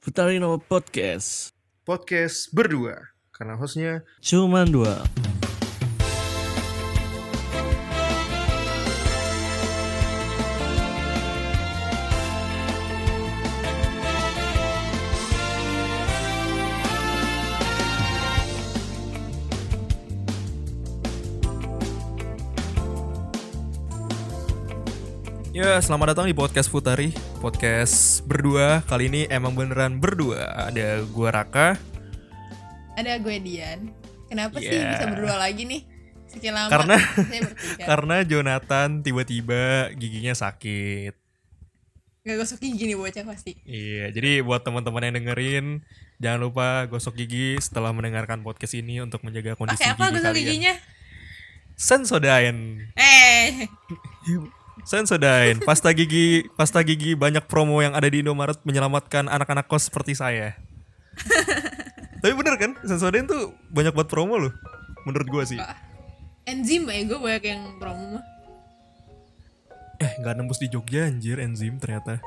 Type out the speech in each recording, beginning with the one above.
Futarino Podcast. Podcast berdua. Karena hostnya Cuman dua Ya, selamat datang di podcast Futari, podcast berdua. Kali ini emang beneran berdua. Ada gua Raka. Ada gue Dian. Kenapa sih Yeah. bisa berdua lagi nih? Sekian lama Karena-. Karena Jonathan tiba-tiba giginya sakit. Gak gosok gigi nih bocah pasti. Iya, jadi buat teman-teman yang dengerin, jangan lupa gosok gigi setelah mendengarkan podcast ini untuk menjaga kondisi Pakai apa gigi gosok kalian. giginya? Sensodyne. Eh, Sensodyne, pasta gigi, pasta gigi banyak promo yang ada di Indomaret menyelamatkan anak-anak kos seperti saya. Tapi bener kan, Sensodyne tuh banyak buat promo loh. Menurut gua sih. enzim ya gue banyak yang promo mah. Eh, nggak nembus di Jogja anjir enzim ternyata.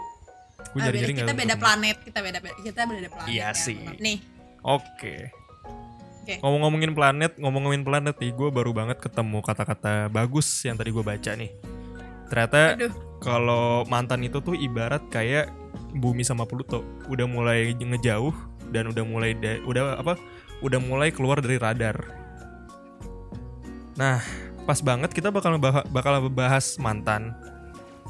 Gue Ah, beda- nyari-nyari kita beda planet, kita beda kita beda planet. Iya ya. sih. Nih, Oke. Oke. Ngomong-ngomongin planet, ngomong-ngomongin planet nih, gue baru banget ketemu kata-kata bagus yang tadi gue baca nih. Ternyata kalau mantan itu tuh ibarat kayak bumi sama Pluto, udah mulai ngejauh dan udah mulai da- udah apa? Udah mulai keluar dari radar. Nah, pas banget kita bakal bakal bahas mantan.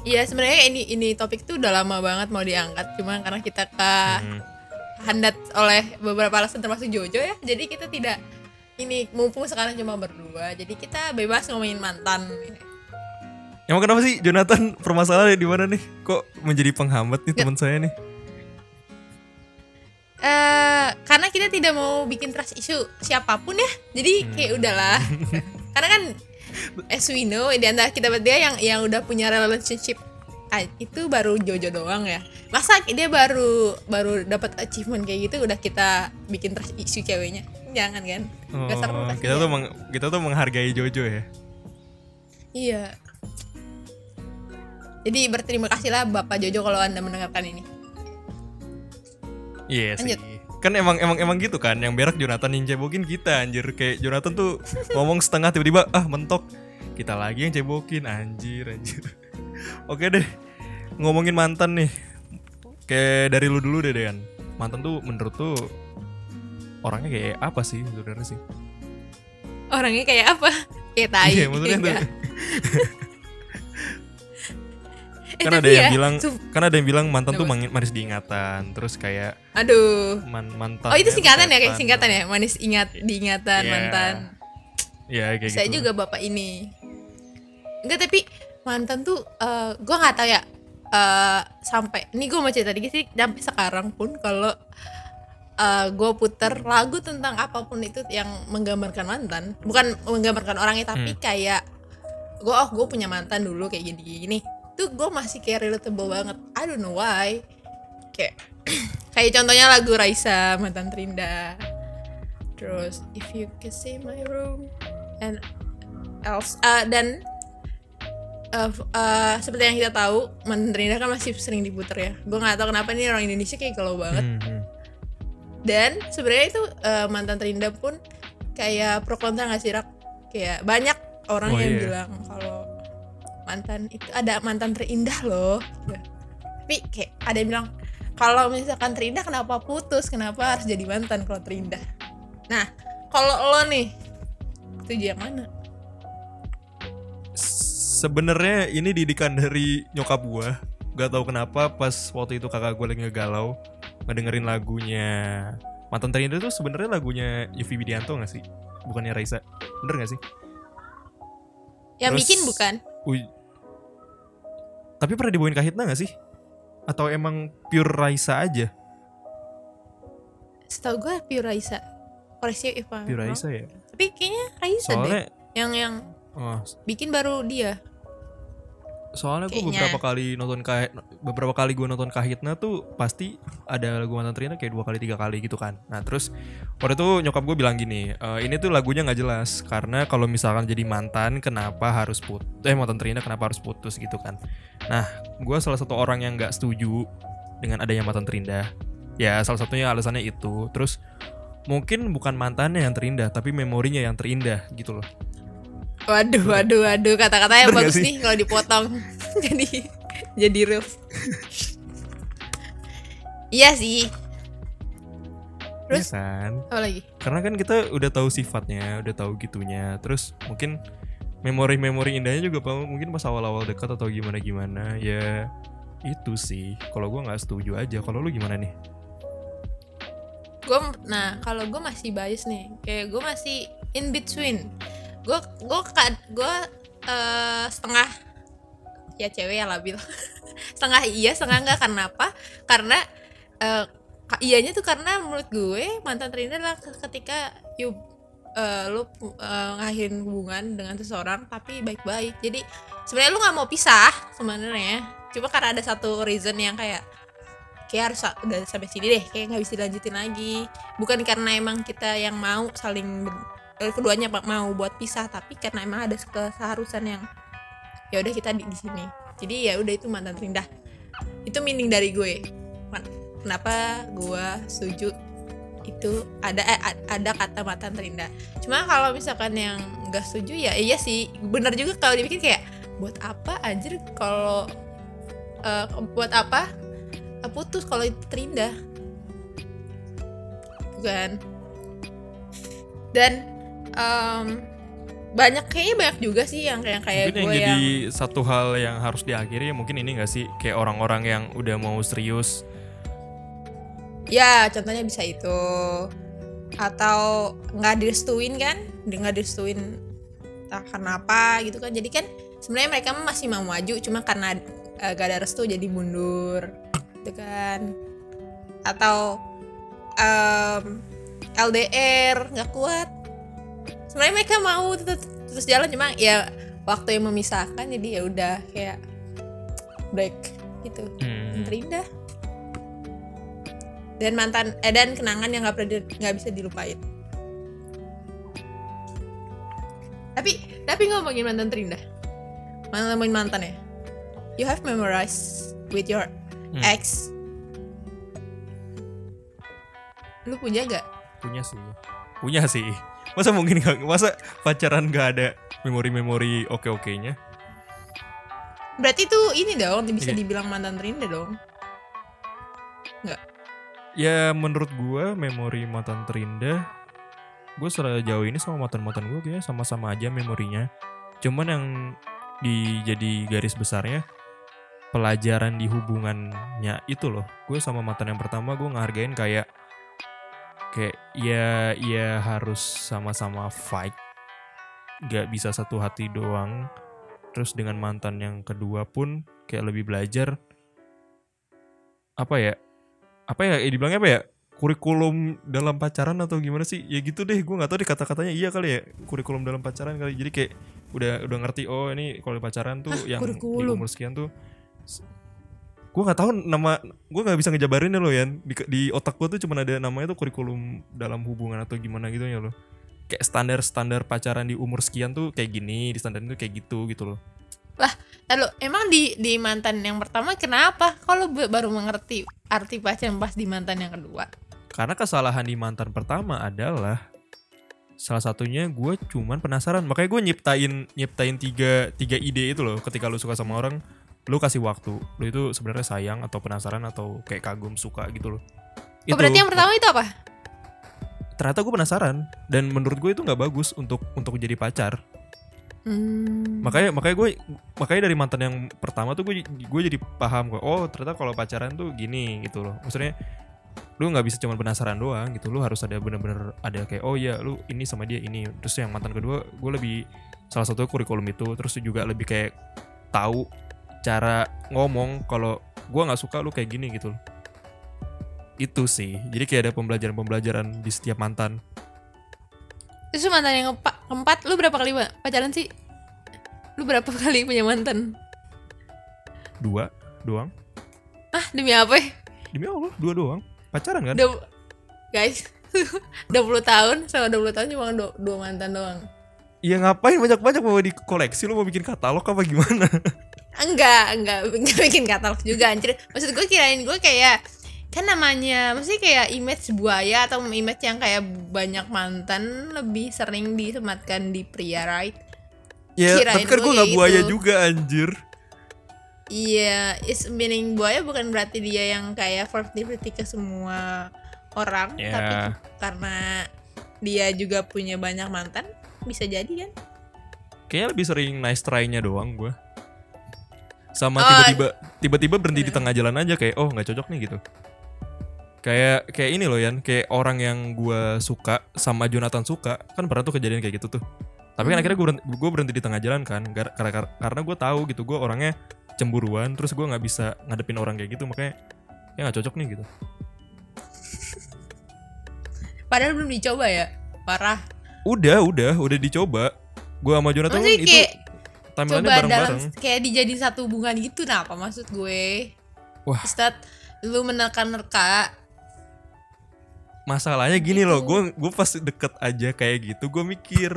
Iya sebenarnya ini ini topik tuh udah lama banget mau diangkat, cuma karena kita ke Hmm. handat oleh beberapa alasan termasuk Jojo ya. Jadi kita tidak ini mumpung sekarang cuma berdua, jadi kita bebas ngomongin mantan. Emang kenapa sih Jonathan? Permasalahannya di mana nih? Kok menjadi penghambat nih teman saya nih? eh karena kita tidak mau bikin trust issue siapa pun ya. Jadi kayak udahlah. Karena kan as we know di antara kita berdua yang yang udah punya relationship ah, itu baru Jojo doang ya. Masa dia baru baru dapat achievement kayak gitu udah kita bikin trust issue ceweknya? Jangan kan? Oh, kita tuh meng- kita tuh menghargai Jojo ya. iya jadi berterima kasihlah Bapak Jojo kalau anda mendengarkan ini Iya sih. Lanjut. Kan emang emang emang gitu kan, yang berak Jonathan yang cebokin kita anjir kayak Jonathan tuh ngomong setengah tiba-tiba ah mentok. Kita lagi yang cebokin anjir anjir. Oke deh. Ngomongin mantan nih. Kayak dari lu dulu deh Dean. Mantan tuh menurut tuh orangnya kayak apa sih sebenarnya sih? orangnya kayak apa kayak tai Iya, maksudnya tuh. Eh, kan ada yang ya, bilang kan ada yang bilang mantan tuh manis diingatan terus kayak aduh man mantan Oh itu singkatan ya kayak singkatan ya manis ingat diingatan Iya. mantan. ya kayak Saya gitu juga bapak ini. Enggak tapi mantan tuh eh gue nggak tahu ya eh sampai ini gue mau cerita dikit sih sampai sekarang pun kalau eh gue puter lagu tentang apa pun itu yang menggambarkan mantan bukan menggambarkan orangnya tapi Hmm. kayak gue oh gue punya mantan dulu kayak gini gini tuh gue masih kayak relatable banget I don't know why kayak kayak contohnya lagu Raisa mantan Trinda terus if you can see my room and else uh, dan uh, uh, seperti yang kita tahu mantan Trinda kan masih sering diputer ya gue nggak tahu kenapa nih orang Indonesia kayak galau banget Hmm, hmm. dan sebenarnya itu uh, mantan Trinda pun kayak pro kontra nggak sih Rak? kayak banyak orang Oh, yang iya. bilang kalau mantan itu ada mantan terindah loh. Gitu. tapi kayak ada yang bilang kalau misalkan terindah kenapa putus? Kenapa harus jadi mantan kalau terindah? Nah kalau lo nih itu yang mana? Sebenarnya ini didikan dari nyokap gua. Gak tahu kenapa pas waktu itu kakak gue lagi ngegalau ngedengerin lagunya mantan terindah tuh sebenarnya lagunya Yufi Widianto gak sih? Bukannya Raisa? Bener gak sih? Yang Terus- bikin bukan Uy. tapi pernah dibawain Kahitna gak sih? Atau emang pure Raisa aja? Setahu gue pure Raisa. Koreksi if I'm pure. Raisa ya? Tapi kayaknya Raisa deh. Soalnya yang yang oh, bikin baru dia soalnya gue beberapa kali nonton kahit beberapa kali gue nonton kahitna tuh pasti ada lagu mantan Trina kayak dua kali tiga kali gitu kan. Nah terus waktu itu nyokap gue bilang gini "E, ini tuh lagunya nggak jelas karena kalau misalkan jadi mantan kenapa harus put eh mantan Trina kenapa harus putus gitu kan. Nah gue salah satu orang yang nggak setuju dengan adanya mantan Trinda. Ya salah satunya alasannya itu. Terus mungkin bukan mantannya yang terindah tapi memorinya yang terindah gitu loh Waduh, waduh, waduh, kata-kata yang Bener gak bagus sih? nih kalau dipotong. jadi jadi real. iya sih. Terus? Iya kan Apa lagi? karena kan kita udah tahu sifatnya udah tahu gitunya terus mungkin memori-memori indahnya juga mungkin pas awal-awal dekat atau gimana gimana ya itu sih kalau gua nggak setuju aja kalau lu gimana nih Gue, nah kalau gue masih bias nih, kayak gue masih in between. Gue, gue, gue eh, setengah ya cewek ya labil. setengah iya, setengah enggak karena apa? Karena ka- iyanya tuh karena menurut gue mantan terindah adalah ketika you eh, lu eh, ngakhirin hubungan dengan seseorang tapi baik-baik. Jadi sebenarnya lu nggak mau pisah sebenarnya. Cuma karena ada satu reason yang kayak kayak harus udah sampai sini deh kayak nggak bisa dilanjutin lagi bukan karena emang kita yang mau saling eh, keduanya mau buat pisah tapi karena emang ada keseharusan yang ya udah kita di, di sini. Jadi ya udah itu mantan terindah itu meaning dari gue. Kenapa gue setuju itu ada eh, ada kata mantan terindah cuma kalau misalkan yang nggak setuju ya iya sih. Bener juga kalau dipikir kayak buat apa anjir kalau eh, buat apa? Eh, putus kalau itu terindah. Bukan. Dan em, banyak kayaknya banyak juga sih yang yang kayak mungkin yang gue jadi yang satu hal yang harus diakhiri ya mungkin ini gak sih? Kayak orang-orang yang udah mau serius. Ya contohnya bisa itu. Atau nggak direstuin kan? Nggak direstuin entah kenapa gitu kan. Jadi kan sebenarnya mereka masih mau maju cuma karena eh, gak ada restu jadi mundur. Gitu kan. Atau em, LDR nggak kuat sebenarnya mereka mau tetap terus jalan cuma ya waktu yang memisahkan jadi ya udah kayak break gitu. Hmm. terindah dan mantan eh dan kenangan yang nggak pernah nggak bisa dilupain. Tapi tapi ngomongin mantan terindah mantan ngomongin mantan ya you have memorized with your Hmm. ex. Lu punya gak punya sih. Punya sih masa mungkin gak, masa pacaran gak ada memori-memori oke-oke nya berarti tuh ini dong bisa Iya. dibilang mantan terindah dong. Ya menurut gua memori mantan terindah gue jauh ini sama mantan-mantan gue kayaknya sama-sama aja memorinya. Cuman yang di jadi garis besarnya pelajaran di hubungannya itu loh. Gue sama mantan yang pertama gue ngehargain kayak kayak ya ya harus sama-sama fight. Gak bisa satu hati doang. Terus dengan mantan yang kedua pun kayak lebih belajar. Apa ya? Apa ya? Eh, dibilangnya apa ya? Kurikulum dalam pacaran atau gimana sih? Ya gitu deh gue nggak tahu deh kata-katanya. Iya kali ya kurikulum dalam pacaran kali. Jadi kayak udah udah ngerti oh ini kalau pacaran tuh yang di kurikulum? umur sekian tuh gue nggak tahu nama gue nggak bisa ngejabarinnya loh ya di, di otak gue tuh cuma ada namanya tuh kurikulum dalam hubungan atau gimana gitu ya loh kayak standar standar pacaran di umur sekian tuh kayak gini di standar itu kayak gitu gitu loh Lalu emang di di mantan yang pertama kenapa? Kalau baru mengerti arti pacaran pas di mantan yang kedua? Karena kesalahan di mantan pertama adalah salah satunya gue cuman penasaran. Makanya gue nyiptain nyiptain tiga tiga ide itu loh. Ketika lu suka sama orang, lu kasih waktu. Lu itu sebenarnya sayang atau penasaran atau kayak kagum suka gitu loh. Oh, berarti yang pertama itu apa? ternyata gue penasaran dan menurut gue itu nggak bagus untuk untuk jadi pacar. Hmm. Makanya makanya gue makanya dari mantan yang pertama tuh gue gue jadi paham kok. Oh ternyata kalau pacaran tuh gini gitu loh. Maksudnya lu nggak bisa cuma penasaran doang gitu. Lu harus ada bener-bener ada kayak oh ya lu ini sama dia ini. Terus yang mantan kedua gue lebih salah satu kurikulum itu. Terus juga lebih kayak tahu cara ngomong kalau gue nggak suka lu kayak gini gitu loh. Itu sih. Jadi kayak ada pembelajaran-pembelajaran di setiap mantan. Terus mantan yang keempat, keempat lu berapa kali pacaran sih? Lu berapa kali punya mantan? Dua doang. Ah demi apa? ya? Demi Allah, dua doang. Pacaran kan? Udah, guys, 20 tahun sama 20 tahun cuma dua, dua mantan doang. Iya ngapain banyak-banyak mau di koleksi lu mau bikin katalog apa gimana? Enggak, enggak, enggak bikin katalog juga anjir. Maksud gue kirain gue kayak kan namanya mesti kayak image buaya atau image yang kayak banyak mantan lebih sering disematkan di pria right Ya, Kirain tapi kan gue nggak buaya gitu. juga anjir. iya is meaning buaya bukan berarti dia yang kayak flirty ke semua orang Ya. tapi karena dia juga punya banyak mantan bisa jadi kan Kayaknya lebih sering nice try-nya doang gue. Sama Oh. tiba-tiba tiba-tiba berhenti di tengah jalan aja kayak oh nggak cocok nih gitu. Kayak kayak ini loh Yan, kayak orang yang gue suka sama Jonathan suka kan pernah tuh kejadian kayak gitu tuh. Tapi kan Hmm. akhirnya gue berhenti, gue berhenti di tengah jalan kan, karena karena gue tahu gitu gue orangnya cemburuan, terus gue nggak bisa ngadepin orang kayak gitu makanya ya nggak cocok nih gitu. padahal belum dicoba ya parah Udah udah udah dicoba. Gue sama Jonathan Maksudnya itu kayak timelinenya coba dalam bareng-bareng. kayak dijadiin satu hubungan gitu nah apa maksud gue Wah. Ustad lu menekan-nerka masalahnya gini Gitu. loh gue gue pas deket aja kayak gitu gue mikir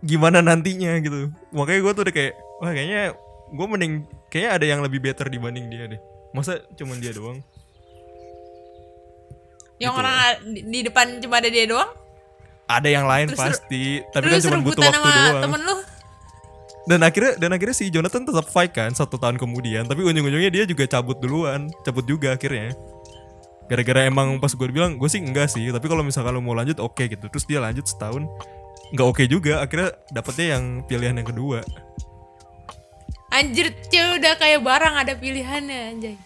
gimana nantinya gitu makanya gue tuh udah kayak wah kayaknya gue mending kayaknya ada yang lebih better dibanding dia deh masa cuman dia doang yang Gitu. orang di, di depan cuma ada dia doang ada yang lain Terus- pasti tapi kan terus cuma butuh waktu sama doang temen lu dan akhirnya dan akhirnya si Jonathan tetap fight kan satu tahun kemudian. Tapi ujung-ujungnya dia juga cabut duluan cabut juga akhirnya. Gara-gara emang pas gue bilang gue sih enggak sih tapi kalau misalkan lo mau lanjut oke gitu. Terus dia lanjut setahun nggak oke juga akhirnya dapetnya yang pilihan yang kedua. Anjir cewek udah kayak barang ada pilihannya anjay.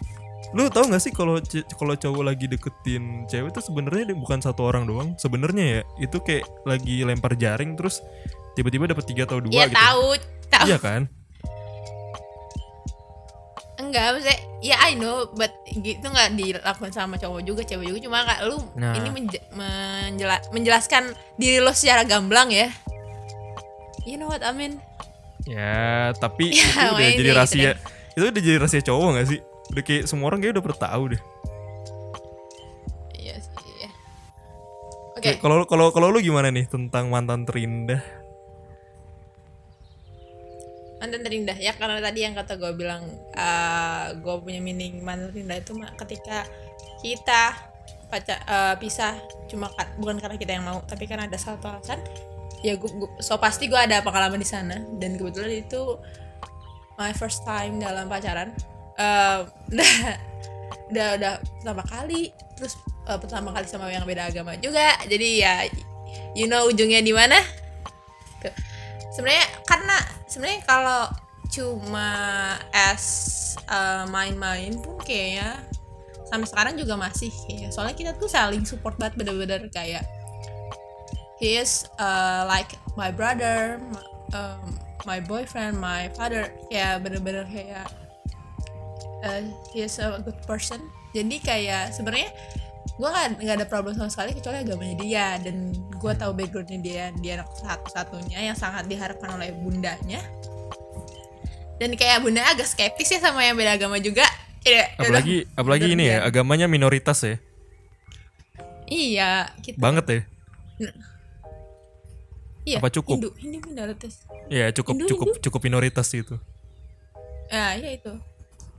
Lu tau gak sih kalau kalau cowok lagi deketin cewek itu sebenarnya bukan satu orang doang. Sebenarnya ya itu kayak lagi lempar jaring terus tiba-tiba dapet tiga atau dua ya gitu. tahu tahu iya kan enggak maksudnya ya I know but gitu nggak dilakukan sama cowok juga cewek juga cuma kak lu Nah. ini menje- menjela- menjelaskan diri lo secara gamblang ya you know what I mean Ya, tapi Ya, itu udah jadi gitu rahasia. deh. Itu udah jadi rahasia cowok gak sih? Udah kayak semua orang kayak udah pernah tahu deh. iya sih ya. oke Kalau kalau kalau lu gimana nih tentang mantan terindah? Mantan terindah. Ya karena tadi yang kata gue bilang gue punya meaning mantan terindah itu ketika kita pacar eh, pisah cuma ka- bukan karena kita yang mau tapi karena ada satu alasan ya gue so pasti gue ada pengalaman di sana. Dan kebetulan itu my first time dalam pacaran. Eh, udah udah udah pertama kali terus eh, pertama kali sama yang beda agama juga. Jadi ya you know ujungnya di mana? Sebenarnya karena sebenarnya kalau cuma as uh, main-main pun kayaknya sampai sekarang juga masih kayaknya soalnya kita tuh saling support banget bener-bener kayak he is uh, like my brother my, um, my boyfriend my father. Kayak bener-bener kayak uh, he is a good person. Jadi kayak sebenarnya gue gak, nggak ada problem sama sekali kecuali agamanya dia. Dan gue tahu backgroundnya dia dia anak satu-satunya yang sangat diharapkan oleh bundanya. Dan kayak bunda agak skeptis ya sama yang beda agama juga. Ya, udah, Apalagi apalagi udah ini ya, agamanya minoritas ya. iya gitu Banget ya. iya apa cukup? Hindu Hindu minoritas. Ya, cukup Hindu, cukup cukup minoritas itu. ah iya itu.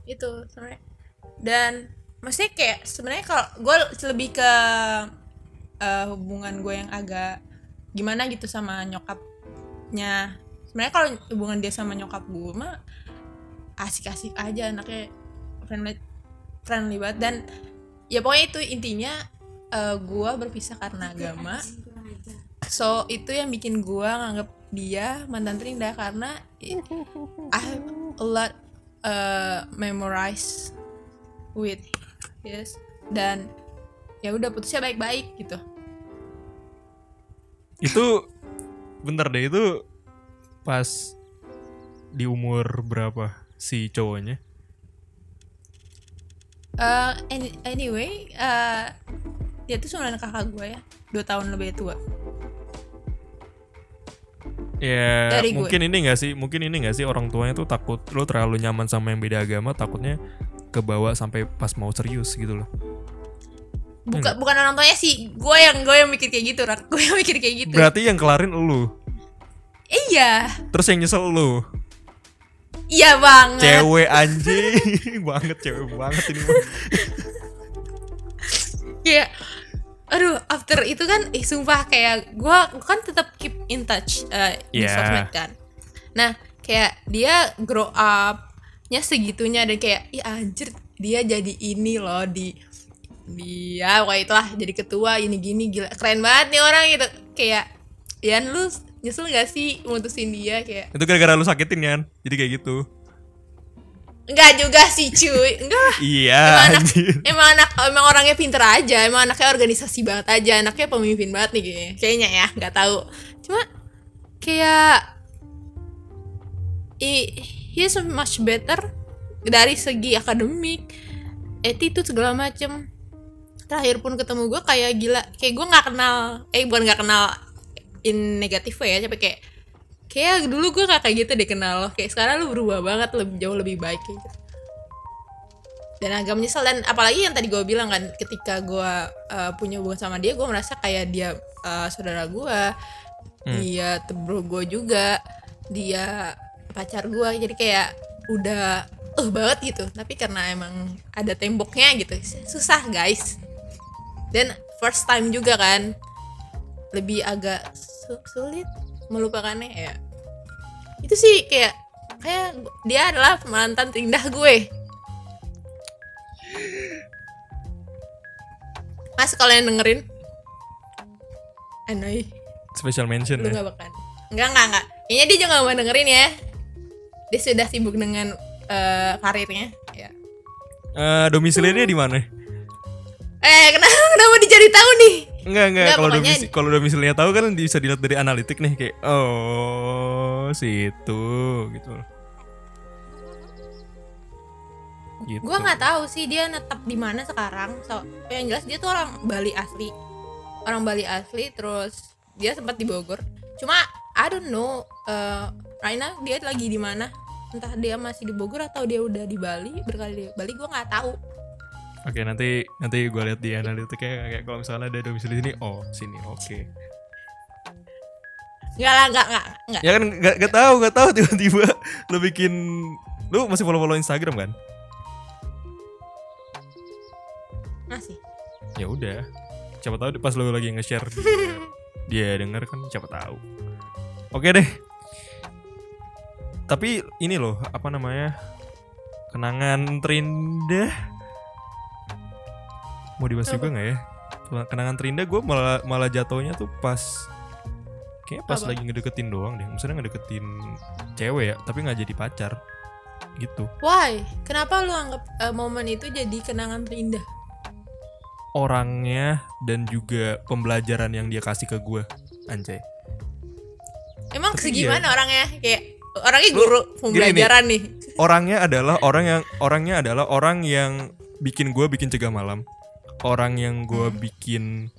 Itu sebenarnya. Dan maksudnya kayak sebenarnya kalau gue lebih ke eh, hubungan gue yang agak gimana gitu sama nyokapnya. Sebenarnya kalau hubungan dia sama nyokap gue mah asik-asik aja anaknya friendly friendly banget. Dan ya pokoknya itu intinya eh, gue berpisah karena agama. so itu yang bikin gue nganggap dia mantan terindah karena i- I have a lot uh, memorize with yes dan ya udah putusnya baik-baik gitu Itu bentar deh itu pas di umur berapa si cowoknya? Uh, any- anyway uh, dia tuh sebenarnya kakak gue ya dua tahun lebih tua Ya Dari gue. mungkin ini gak sih Mungkin ini gak sih orang tuanya tuh takut Lo terlalu nyaman sama yang beda agama Takutnya kebawa sampai pas mau serius gitu loh. Bukan bukan orang tuanya sih. Gue yang gue yang mikir kayak gitu rak. Gue yang mikir kayak gitu. Berarti yang kelarin lu. Iya. Terus yang nyesel lu. Iya banget. Cewek anjing. Banget cewek banget ini kayak aduh after itu kan ih sumpah kayak gua kan tetap keep in touch uh, di Yeah. sosmed kan. Nah kayak dia grow up nya segitunya dan kayak ih anjir dia jadi ini loh di dia kayak itulah jadi ketua ini gini gila keren banget nih orang gitu kayak Yan lu nyesel gak sih mutusin dia kayak Itu gara-gara lu sakitin kan. Jadi kayak gitu. enggak juga sih cuy enggak lah Iya. emang anak emang anak emang orangnya pinter aja emang anaknya organisasi banget aja anaknya pemimpin banget nih kayaknya kayaknya ya nggak tahu cuma kayak i he's much better dari segi akademik attitude segala macem. Terakhir pun ketemu gue kayak gila kayak gue nggak kenal eh bukan nggak kenal in negatif ya tapi kayak kayak dulu gue gak kayak gitu deh kenal lo. Kayak sekarang lu berubah banget lebih jauh lebih baik kayak gitu. Dan agak menyesal dan apalagi yang tadi gue bilang kan ketika gue uh, punya hubungan sama dia gue merasa kayak dia uh, saudara gue dia tebro gue juga dia pacar gue jadi kayak udah eh banget gitu. Tapi karena emang ada temboknya gitu susah guys. Dan first time juga kan lebih agak su- sulit melupakannya ya. Itu sih kayak kayak dia adalah mantan terindah gue. Mas kalau yang dengerin. Anoy Special mention Lu ya. gak bakal. Enggak enggak enggak Kayaknya dia juga gak mau dengerin ya Dia sudah sibuk dengan eh, karirnya ya. Eh, domisilinya di mana? Eh kenapa, kenapa dicari tahu nih Enggak, enggak. Enggak, Kalau domisi kalau domisilinya tahu kan bisa dilihat dari analitik nih kayak oh, situ gitu. Gitu. Gue nggak tahu sih dia netap di mana sekarang so, Yang jelas dia tuh orang Bali asli Orang Bali asli Terus dia sempat di Bogor Cuma I don't know Right now dia lagi di mana Entah dia masih di Bogor atau dia udah di Bali Berkali di Bali gue nggak tahu Oke, nanti nanti gue lihat di analitiknya kayak kalau misalnya ada domisili sini, oh, sini. Oke. Enggak lah enggak enggak enggak Ya kan gak, gak tahu, gak tahu tiba-tiba lu bikin lu masih follow-follow Instagram kan? Masih Ya udah. Siapa tahu pas lu lagi nge-share dia denger kan siapa tahu. Oke deh. Tapi ini loh, apa namanya? Kenangan terindah. Mau dibahas juga nggak ya? Kenangan terindah gue malah malah jatuhnya tuh pas Kayaknya pas Apa? lagi ngedeketin doang deh. Maksudnya ngedeketin cewek ya, tapi nggak jadi pacar. Gitu. Why? Kenapa lu anggap eh, momen itu jadi kenangan terindah? Orangnya dan juga pembelajaran yang dia kasih ke gue, anjay. Emang Tapi segimana iya. orangnya? Kayak orangnya guru nih. pembelajaran nih. orangnya adalah orang yang orangnya adalah orang yang bikin gue bikin cegah malam orang yang gue bikin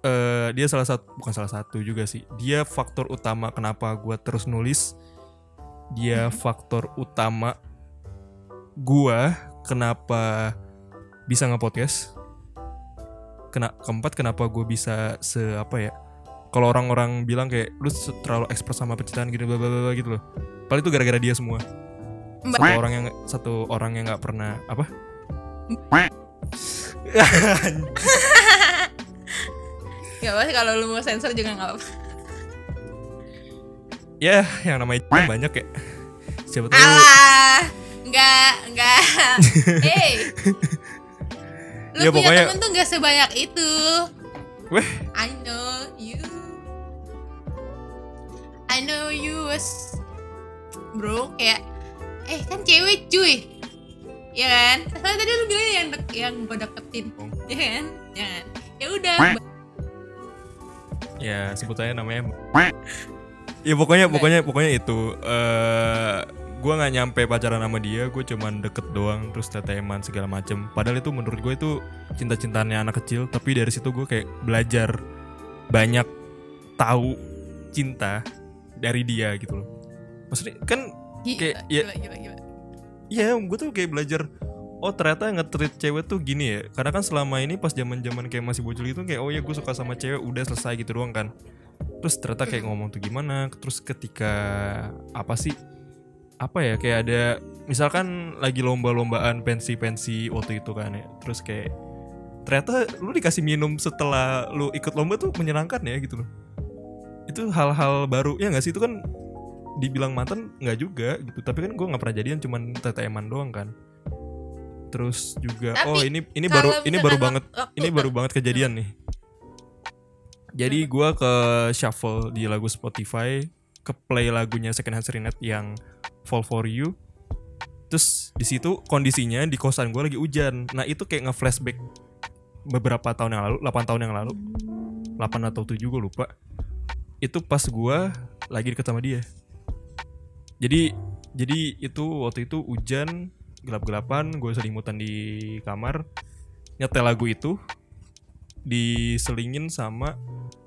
eh dia salah satu bukan salah satu juga sih dia faktor utama kenapa gue terus nulis dia faktor utama gue kenapa bisa nge-podcast kena keempat kenapa gue bisa se apa ya kalau orang-orang bilang kayak lu terlalu ekspres sama percintaan gitu bla bla bla gitu loh paling itu gara-gara dia semua Mbak. satu orang yang satu orang yang nggak pernah apa Gak apa sih kalau lu mau sensor juga gak apa-apa. ya yang namanya banyak ya siapa tahu Alah, enggak, enggak. hey, lu Ya, punya pokoknya- temen tuh gak sebanyak itu. weh I know you was bro kayak eh kan cewek cuy. Ya kan? Soalnya tadi lu bilang yang dek yang gue deketin ya kan? Jangan ya udah. Ya sebut aja namanya ya pokoknya pokoknya pokoknya itu eh gue nggak nyampe pacaran sama dia gue cuman deket doang terus teteman segala macem. Padahal itu menurut gue itu cinta cintanya anak kecil tapi dari situ gue kayak belajar banyak tahu cinta dari dia gitu loh maksudnya kan gila, kayak, ya- gila, gila, gila. Iya, gue tuh kayak belajar oh ternyata nge-treat cewek tuh gini ya. Karena kan selama ini pas zaman-zaman kayak masih bocil gitu kayak oh ya gue suka sama cewek udah selesai gitu doang kan. Terus ternyata kayak ngomong tuh gimana. Terus ketika apa sih? Apa ya kayak ada misalkan lagi lomba-lombaan pensi-pensi waktu itu kan ya. Terus kayak ternyata lu dikasih minum setelah lu ikut lomba tuh menyenangkan ya gitu loh itu hal-hal baru. Ya nggak sih? Itu kan dibilang mantan nggak juga gitu. Tapi kan gue nggak pernah jadian cuman TTM-an doang kan. Terus juga Tapi, oh ini ini baru ini baru banget ini baru banget kejadian nih. Jadi gua ke shuffle di lagu Spotify ke play lagunya Second Hand Serenade yang Fall for You. Terus di situ kondisinya di kosan gue lagi hujan. Nah itu kayak nge-flashback beberapa tahun yang lalu 8 tahun yang lalu. 8 atau 7 gue lupa itu pas gua lagi deket sama dia. Jadi jadi itu waktu itu hujan gelap-gelapan gue selimutan di kamar nyetel lagu itu diselingin sama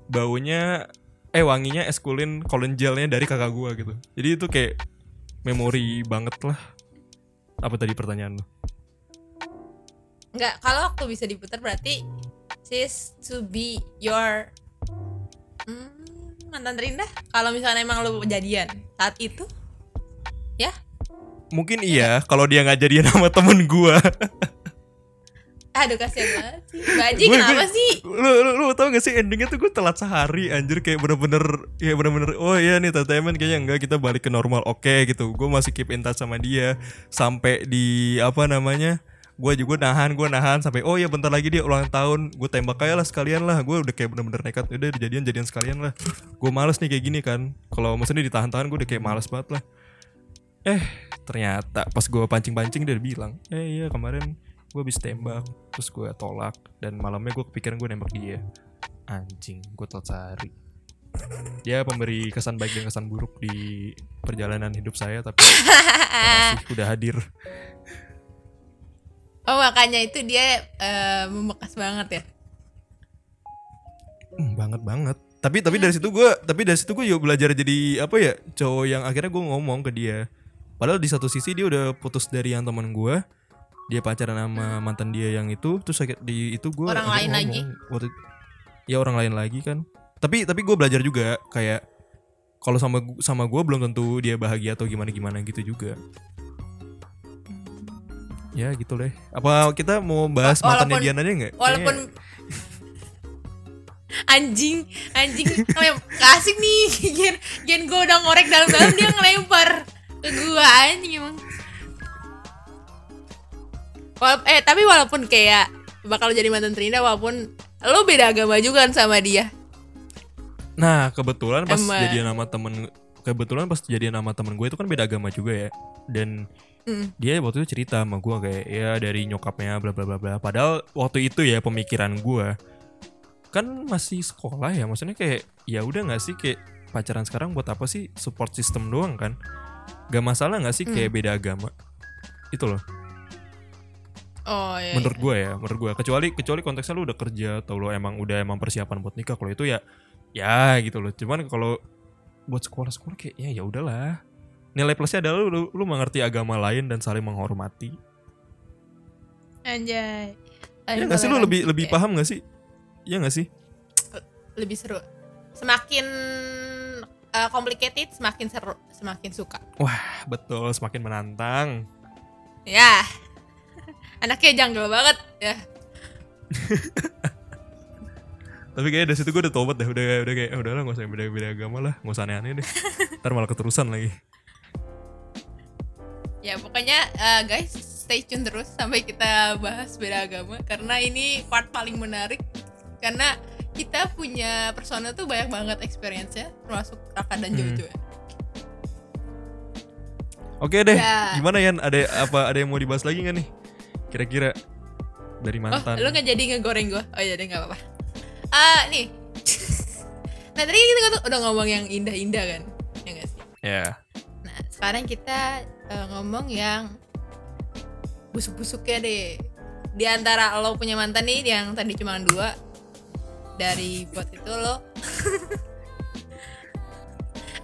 baunya eh wanginya eskulin colon gelnya dari kakak gue gitu. Jadi itu kayak memori banget lah. Apa tadi pertanyaan lu? Enggak, kalau waktu bisa diputar berarti sis to be your hmm, mantan terindah. Kalau misalnya emang lu jadian saat itu, ya? mungkin iya kalau dia nggak jadian sama temen gue Aduh kasihan banget sih. Baji Gua- kenapa gua- sih? lu, lu, lu tau gak sih endingnya tuh gue telat sehari anjir kayak bener-bener ya bener-bener oh iya nih TTM kayaknya enggak kita balik ke normal oke gitu gue masih keep in touch sama dia sampai di apa namanya gue juga nahan gue nahan sampai oh ya bentar lagi dia ulang tahun. Gue tembak aja lah sekalian lah. Gue udah kayak bener-bener nekat udah dijadian jadian sekalian lah. Gue males nih kayak gini kan. Kalau maksudnya ditahan-tahan gue udah kayak males banget lah. Eh ternyata pas gue pancing-pancing dia bilang eh iya kemarin gue habis tembak terus gue tolak dan malamnya gue kepikiran gue nembak dia. Anjing gue telat sehari. Dia pemberi kesan baik dan kesan buruk di perjalanan hidup saya tapi makasih udah hadir Oh makanya itu dia eh, membekas banget ya. Hmm, banget banget. Tapi tapi dari situ gue tapi dari situ gue juga belajar jadi apa ya cowok yang akhirnya gue ngomong ke dia. Padahal di satu sisi dia udah putus dari yang teman gue dia pacaran sama mantan dia yang itu terus di itu gue Orang lain lagi? waktu ya orang lain lagi kan. Tapi tapi gue belajar juga kayak kalau sama sama gue belum tentu dia bahagia atau gimana gimana gitu juga ya gitu deh apa kita mau bahas Wa- mantannya walaupun- Diana aja nggak Walaupun anjing, anjing, ngelem, gak asik nih. Gen, gen gue udah ngorek dalam-dalam dia ngelempar ke gua anjing emang. Wala- eh tapi walaupun kayak bakal jadi mantan terindah walaupun lo beda agama juga kan sama dia. Nah kebetulan pas Emang. jadian sama temen kebetulan pas jadian sama temen gue itu kan beda agama juga ya dan Mm. dia waktu itu cerita sama gue kayak ya dari nyokapnya bla bla bla bla. Padahal waktu itu ya pemikiran gue kan masih sekolah ya maksudnya kayak ya udah nggak sih kayak pacaran sekarang buat apa sih support system doang kan? Gak masalah nggak sih kayak beda agama? Itu loh. Oh iya. menurut gue ya menurut gue kecuali kecuali konteksnya lu udah kerja atau lu emang udah emang persiapan buat nikah kalau itu ya ya gitu loh. Cuman kalau buat sekolah-sekolah kayak ya ya udahlah nilai plusnya adalah lu, lu, lu mengerti agama lain dan saling menghormati. Anjay. ya nggak sih? Lu lebih lebih Kayak paham nggak sih? Ya nggak sih? Lebih seru. Semakin uh, complicated semakin seru, semakin suka. wah betul. Semakin menantang. Ya. Anaknya janggal banget. Ya. tapi kayak dari situ gue udah tobat dah udah udah kayak "Ah, udahlah nggak usah beda beda agama lah. Nggak usah aneh-aneh deh. Ntar malah keterusan lagi Ya pokoknya uh, guys stay tune terus sampai kita bahas beda agama karena ini part paling menarik karena kita punya persona tuh banyak banget experience-nya termasuk Raka dan Hmm. Jojo ya. oke deh Ya. gimana Yan ada apa ada yang mau dibahas lagi nggak nih kira-kira dari Oh, mantan lu nggak jadi ngegoreng gua? Oh iya deh nggak apa-apa. Ah nih. nah tadi kita tuh udah ngomong yang indah-indah kan, ya nggak sih? ya Nah sekarang kita uh, ngomong yang busuk-busuknya deh. Di antara lo punya mantan nih yang tadi cuma dua dari buat itu lo.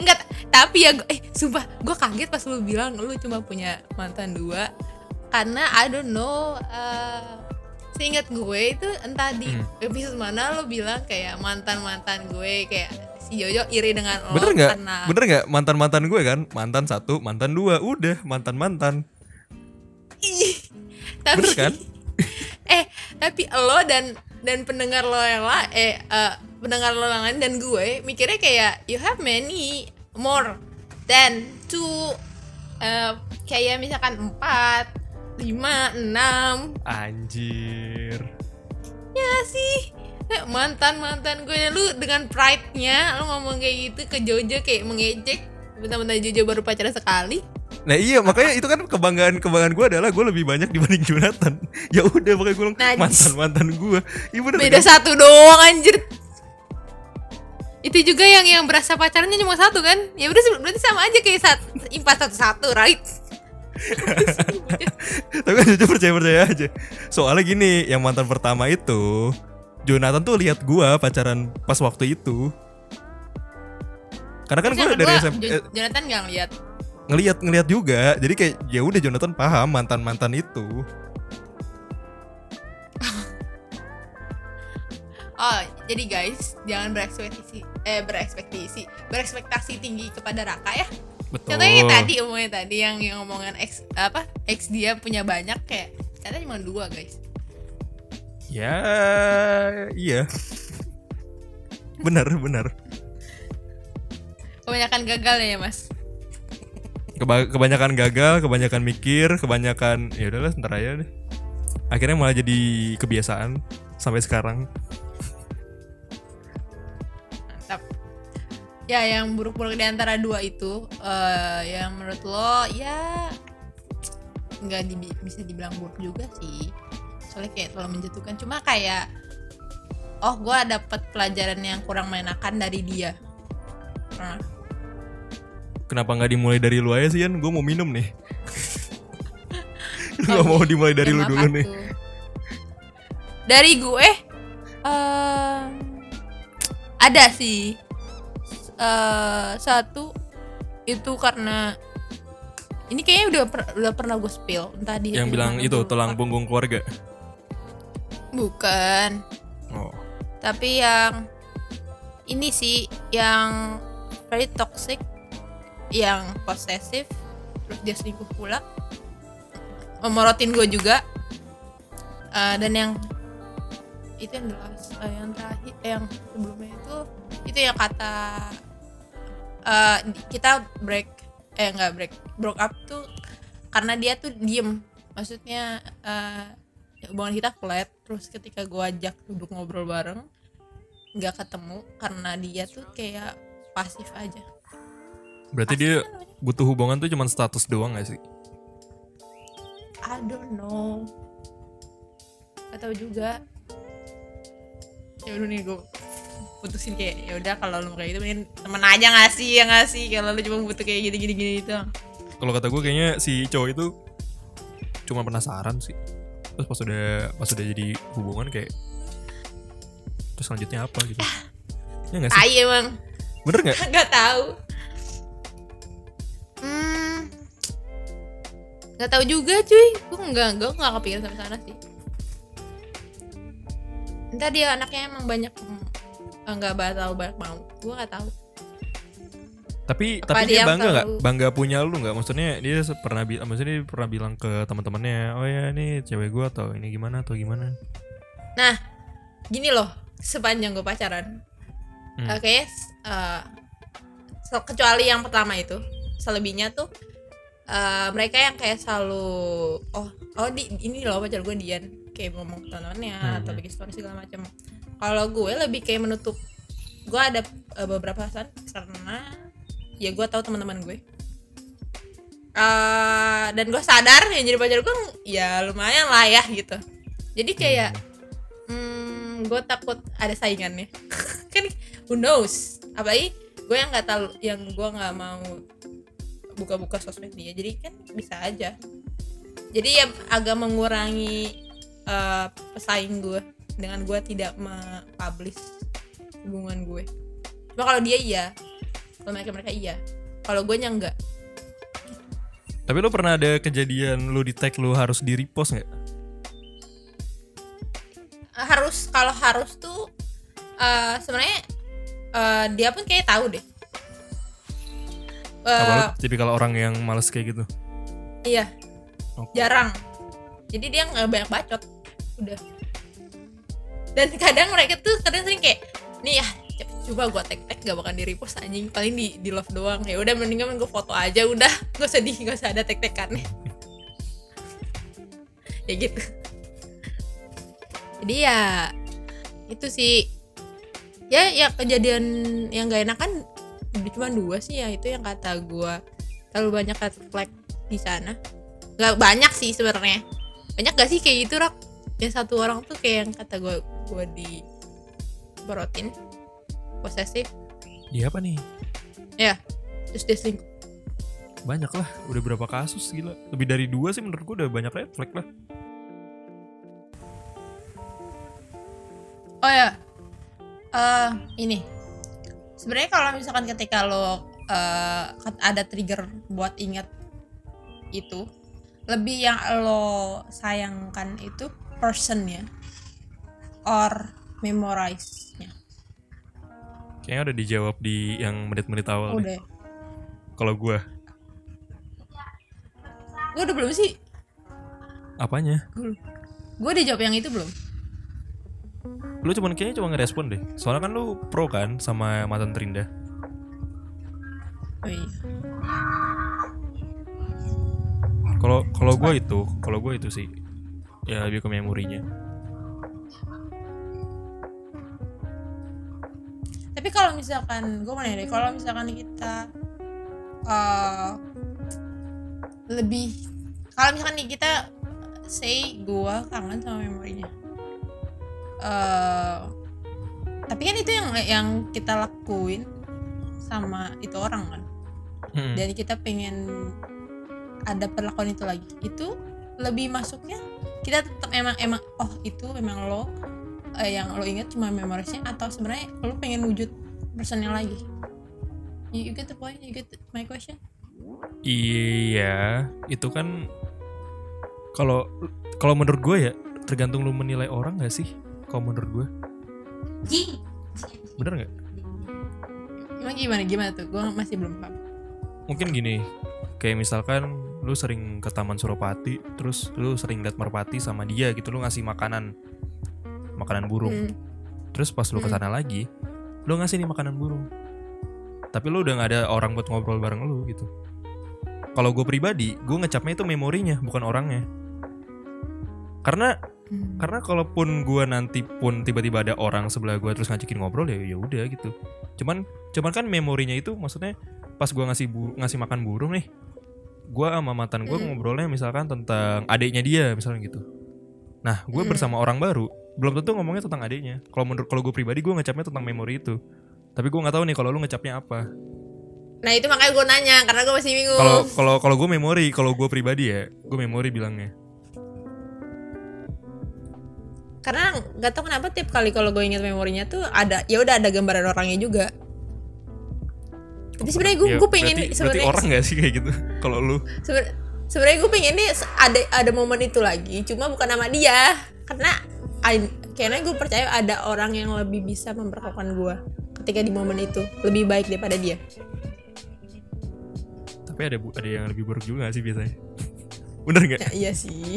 Enggak, tapi ya gua- eh sumpah gue kaget pas lu bilang lu cuma punya mantan dua karena I don't know uh, seingat gue itu entah di Hmm. episode mana lo bilang kayak mantan mantan gue kayak si Jojo iri dengan lo bener nggak? karena bener nggak? Mantan mantan gue kan? Mantan satu mantan dua udah mantan mantan Ih, tapi bener kan? Eh tapi lo dan dan pendengar lo yang lah eh eh, pendengar lo yang lain dan gue mikirnya kayak you have many more than two eh, kayak misalkan empat lima enam. Anjir. ya sih mantan mantan gue lu dengan pride nya lu ngomong kayak gitu ke Jojo kayak mengejek bentar-bentar Jojo baru pacaran sekali Nah iya makanya itu kan kebanggaan kebanggaan gue adalah gue lebih banyak dibanding Jonathan. Ya udah makanya gue Najis. mantan mantan gue. Iya bener beda kan? satu doang anjir itu juga yang yang berasa pacarannya cuma satu kan ya udah berarti sama aja kayak saat empat satu satu right Tapi kan jujur percaya percaya aja. Soalnya gini, yang mantan pertama itu Jonathan tuh lihat gua pacaran pas waktu itu. Karena kan gue dari SMP Jo- eh, Jonathan nggak ngeliat ngelihat ngelihat juga. Jadi kayak ya udah Jonathan paham mantan mantan itu. oh jadi guys jangan berekspektasi eh berekspektasi berekspektasi tinggi kepada Raka ya Betul. contohnya tadi omongnya tadi yang yang omongan ex apa ex dia punya banyak kayak ternyata cuma dua guys Ya iya. benar benar. kebanyakan gagal ya mas Keba- kebanyakan gagal, kebanyakan mikir, kebanyakan ya udahlah ntar aja deh. Akhirnya malah jadi kebiasaan sampai sekarang. mantap ya yang buruk-buruk di antara dua itu eh yang menurut lo ya nggak di- bisa dibilang buruk juga sih soalnya kayak terlalu menjatuhkan cuma kayak oh gue dapet pelajaran yang kurang menyenangkan dari dia nah, Kenapa nggak dimulai dari lu aja sih Yan? Gue mau minum nih. lu gak mau dimulai dari ya lu dulu nih. atuh. dari gue em, ada sih Eh, satu itu karena ini kayaknya udah per- udah pernah gue spill entah di Yang bilang itu tulang punggung keluarga. Bukan. Oh. tapi yang ini sih yang very toxic yang posesif terus dia selingkuh pula. Memorotin gue juga. Eh, dan yang itu yang jelas eh, yang terakhir eh, yang sebelumnya itu itu yang kata di- kita break eh enggak break broke up tuh karena dia tuh diem. Maksudnya eh, hubungan kita flat terus ketika gue ajak duduk ngobrol bareng nggak ketemu karena dia tuh kayak pasif aja. Berarti Pasif dia kan butuh hubungan tuh cuma status doang gak sih? I don't know. Gak tahu juga. Ya udah nih gue putusin kayak ya udah kalau lu kayak gitu mending temen aja ngasih yang ngasih kalau lu cuma butuh kayak gini gini gini itu Kalau kata gue kayaknya si cowok itu cuma penasaran sih. Terus pas udah pas udah jadi hubungan kayak terus selanjutnya apa gitu? Ya gak sih? tai emang Bener gak? nggak tahu hmm nggak tahu juga cuy gue nggak gue nggak kepikiran sampai sana sih entah dia anaknya emang banyak nggak tahu banyak mau gue nggak tahu Tapi Apa tapi dia bangga nggak? Bangga punya lu nggak? Maksudnya dia pernah bilang, maksudnya dia pernah bilang ke teman-temannya, oh ya ini cewek gue atau ini gimana atau gimana? Nah, gini loh, sepanjang gue pacaran, Hmm. eh, kayaknya eh, se- kecuali yang pertama itu, selebihnya tuh eh, mereka yang kayak selalu, oh, oh di, ini loh pacar gue Dian, kayak ngomong ke teman-temannya Hmm. atau bikin story segala macam. Kalau gue lebih kayak menutup, gue ada eh, beberapa alasan karena ya gue tahu teman-teman gue. Eh, dan gue sadar yang jadi pacar gue ya lumayan lah ya gitu. Jadi kayak hmm, gue takut ada saingannya. Kan who knows? Apalagi gue yang nggak tahu yang gue nggak mau buka-buka sosmed dia. Jadi kan bisa aja. Jadi ya agak mengurangi eh, pesaing gue dengan gue tidak mempublish hubungan gue. Cuma kalau dia iya mereka mereka iya kalau gue nya enggak Tapi lu pernah ada kejadian lu di tag lu harus di repost nggak? harus kalau harus tuh eh, sebenarnya eh, dia pun kayak tahu deh Eh, Apa lu tipikal orang yang males kayak gitu? Iya. Oke. Jarang. Jadi dia nggak banyak bacot. Udah. dan kadang mereka tuh kadang sering kayak nih ya coba gue tag tag gak bakal di repost anjing. Paling di di love doang. Ya udah mendingan gue foto aja udah. Gue sedih gak usah ada tag tagannya ya gitu. Jadi ya itu sih. Ya ya kejadian yang gak enak kan cuma dua sih ya. Itu yang kata gue terlalu banyak red flag di sana. Nggak banyak sih sebenarnya. Banyak gak sih kayak gitu rak? Yang satu orang tuh kayak yang kata gue gue di borotin posesif Dia apa nih? ya terus dia selingkuh Banyak lah, udah berapa kasus gila. Lebih dari dua sih menurut gue udah banyak red flag lah. Oh ya, eh ini sebenarnya kalau misalkan ketika lo eh, ada trigger buat ingat itu, lebih yang lo sayangkan itu personnya or memorize-nya. Kayaknya udah dijawab di yang menit-menit awal nih. Udah, Kalau gue, gue udah belum sih? apanya? Gue udah jawab yang itu belum? Lu cuman kayaknya cuma ngerespon deh. Soalnya kan lu pro kan sama mantan Trinda. Oh iya. Kalau kalau gue itu, kalau gue itu sih ya lebih ke memorinya. Tapi kalau misalkan gue mau nanya deh, kalau misalkan kita eh, lebih kalau misalkan nih kita say gue kangen sama memorinya. eh tapi kan itu yang yang kita lakuin sama itu orang kan. Hmm. Dan kita pengen ada perlakuan itu lagi. Itu lebih masuknya kita tetap emang emang oh itu memang lo eh, yang lo ingat cuma memorisnya atau sebenarnya lo pengen wujud personnya lagi? You, you get the point? You get the- my question? Iya, itu kan kalau kalau menurut gue ya tergantung lu menilai orang gak sih? Kalau menurut gue, bener nggak? emang gimana? Gimana tuh? Gue masih belum paham. Mungkin gini, kayak misalkan lu sering ke Taman Suropati, terus lu sering liat merpati sama dia gitu, lu ngasih makanan, makanan burung. Hmm. Terus pas lu Hmm. ke sana lagi, lu ngasih nih makanan burung. Tapi lu udah gak ada orang buat ngobrol bareng lu gitu. Kalau gue pribadi, gue ngecapnya itu memorinya, bukan orangnya. Karena Hmm. karena kalaupun gue nanti pun tiba-tiba ada orang sebelah gue terus ngajakin ngobrol ya ya udah gitu. Cuman cuman kan memorinya itu maksudnya pas gue ngasih bu- ngasih makan burung nih, gue sama mantan gue Hmm. ngobrolnya misalkan tentang adiknya dia misalnya gitu. Nah, gue Hmm. bersama orang baru belum tentu ngomongnya tentang adiknya. Kalau menurut kalau gue pribadi gue ngecapnya tentang memori itu. Tapi gue nggak tahu nih kalau lu ngecapnya apa. nah itu makanya gue nanya karena gue masih bingung Kalau kalau kalau gue memori, kalau gue pribadi ya, gue memori bilangnya. karena nggak tahu kenapa tiap kali kalau gue ingat memorinya tuh ada ya udah ada gambaran orangnya juga jadi sebenarnya gue Ya, gue pengen berarti, berarti sebenarnya orang gak sih kayak gitu? Kalau lu Seben- sebenarnya gue pengen nih ada ada momen itu lagi cuma bukan nama dia karena I- kayaknya gue percaya ada orang yang lebih bisa memperlakukan gue ketika di momen itu lebih baik daripada dia Tapi ada ada yang lebih buruk juga sih biasanya? Bener nggak? Ya, iya sih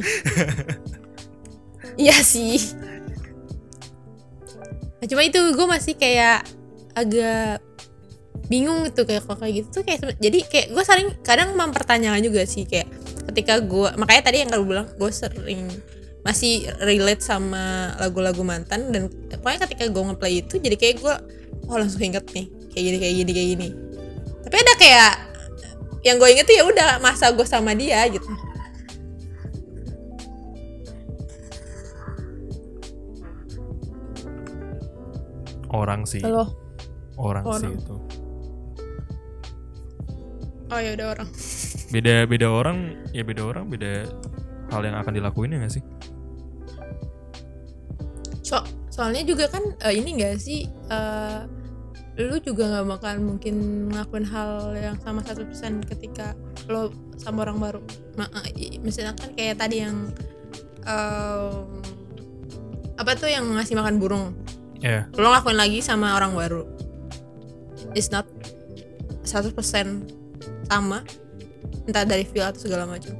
iya sih nah, cuma itu gue masih kayak agak bingung gitu kayak kalau kayak gitu tuh kayak jadi kayak gue sering kadang mempertanyakan juga sih kayak ketika gue makanya tadi yang kalau bilang gue sering masih relate sama lagu-lagu mantan dan pokoknya ketika gue ngeplay itu jadi kayak gue oh langsung inget nih kayak gini kayak gini kayak gini tapi ada kayak yang gue inget tuh ya udah masa gue sama dia gitu Orang sih, Halo. orang, sih Orang. itu. Oh ya udah orang. Beda beda orang, ya beda orang, beda hal yang akan dilakuin ya gak sih? Soalnya juga kan eh, ini gak sih eh, lu juga nggak bakal mungkin ngelakuin hal yang sama 100% ketika lo sama orang baru. Ma eh, misalnya kan kayak tadi yang em, apa tuh yang ngasih makan burung. Ya, Lo ngelakuin lagi sama orang baru. It's not 100% sama entah dari feel atau segala macam.